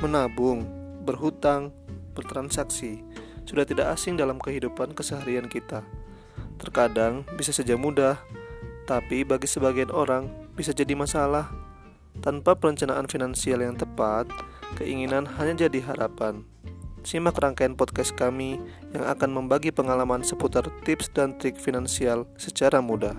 menabung, berhutang, bertransaksi sudah tidak asing dalam kehidupan keseharian kita. Terkadang bisa saja mudah, tapi bagi sebagian orang bisa jadi masalah. Tanpa perencanaan finansial yang tepat, keinginan hanya jadi harapan. Simak rangkaian podcast kami yang akan membagi pengalaman seputar tips dan trik finansial secara mudah.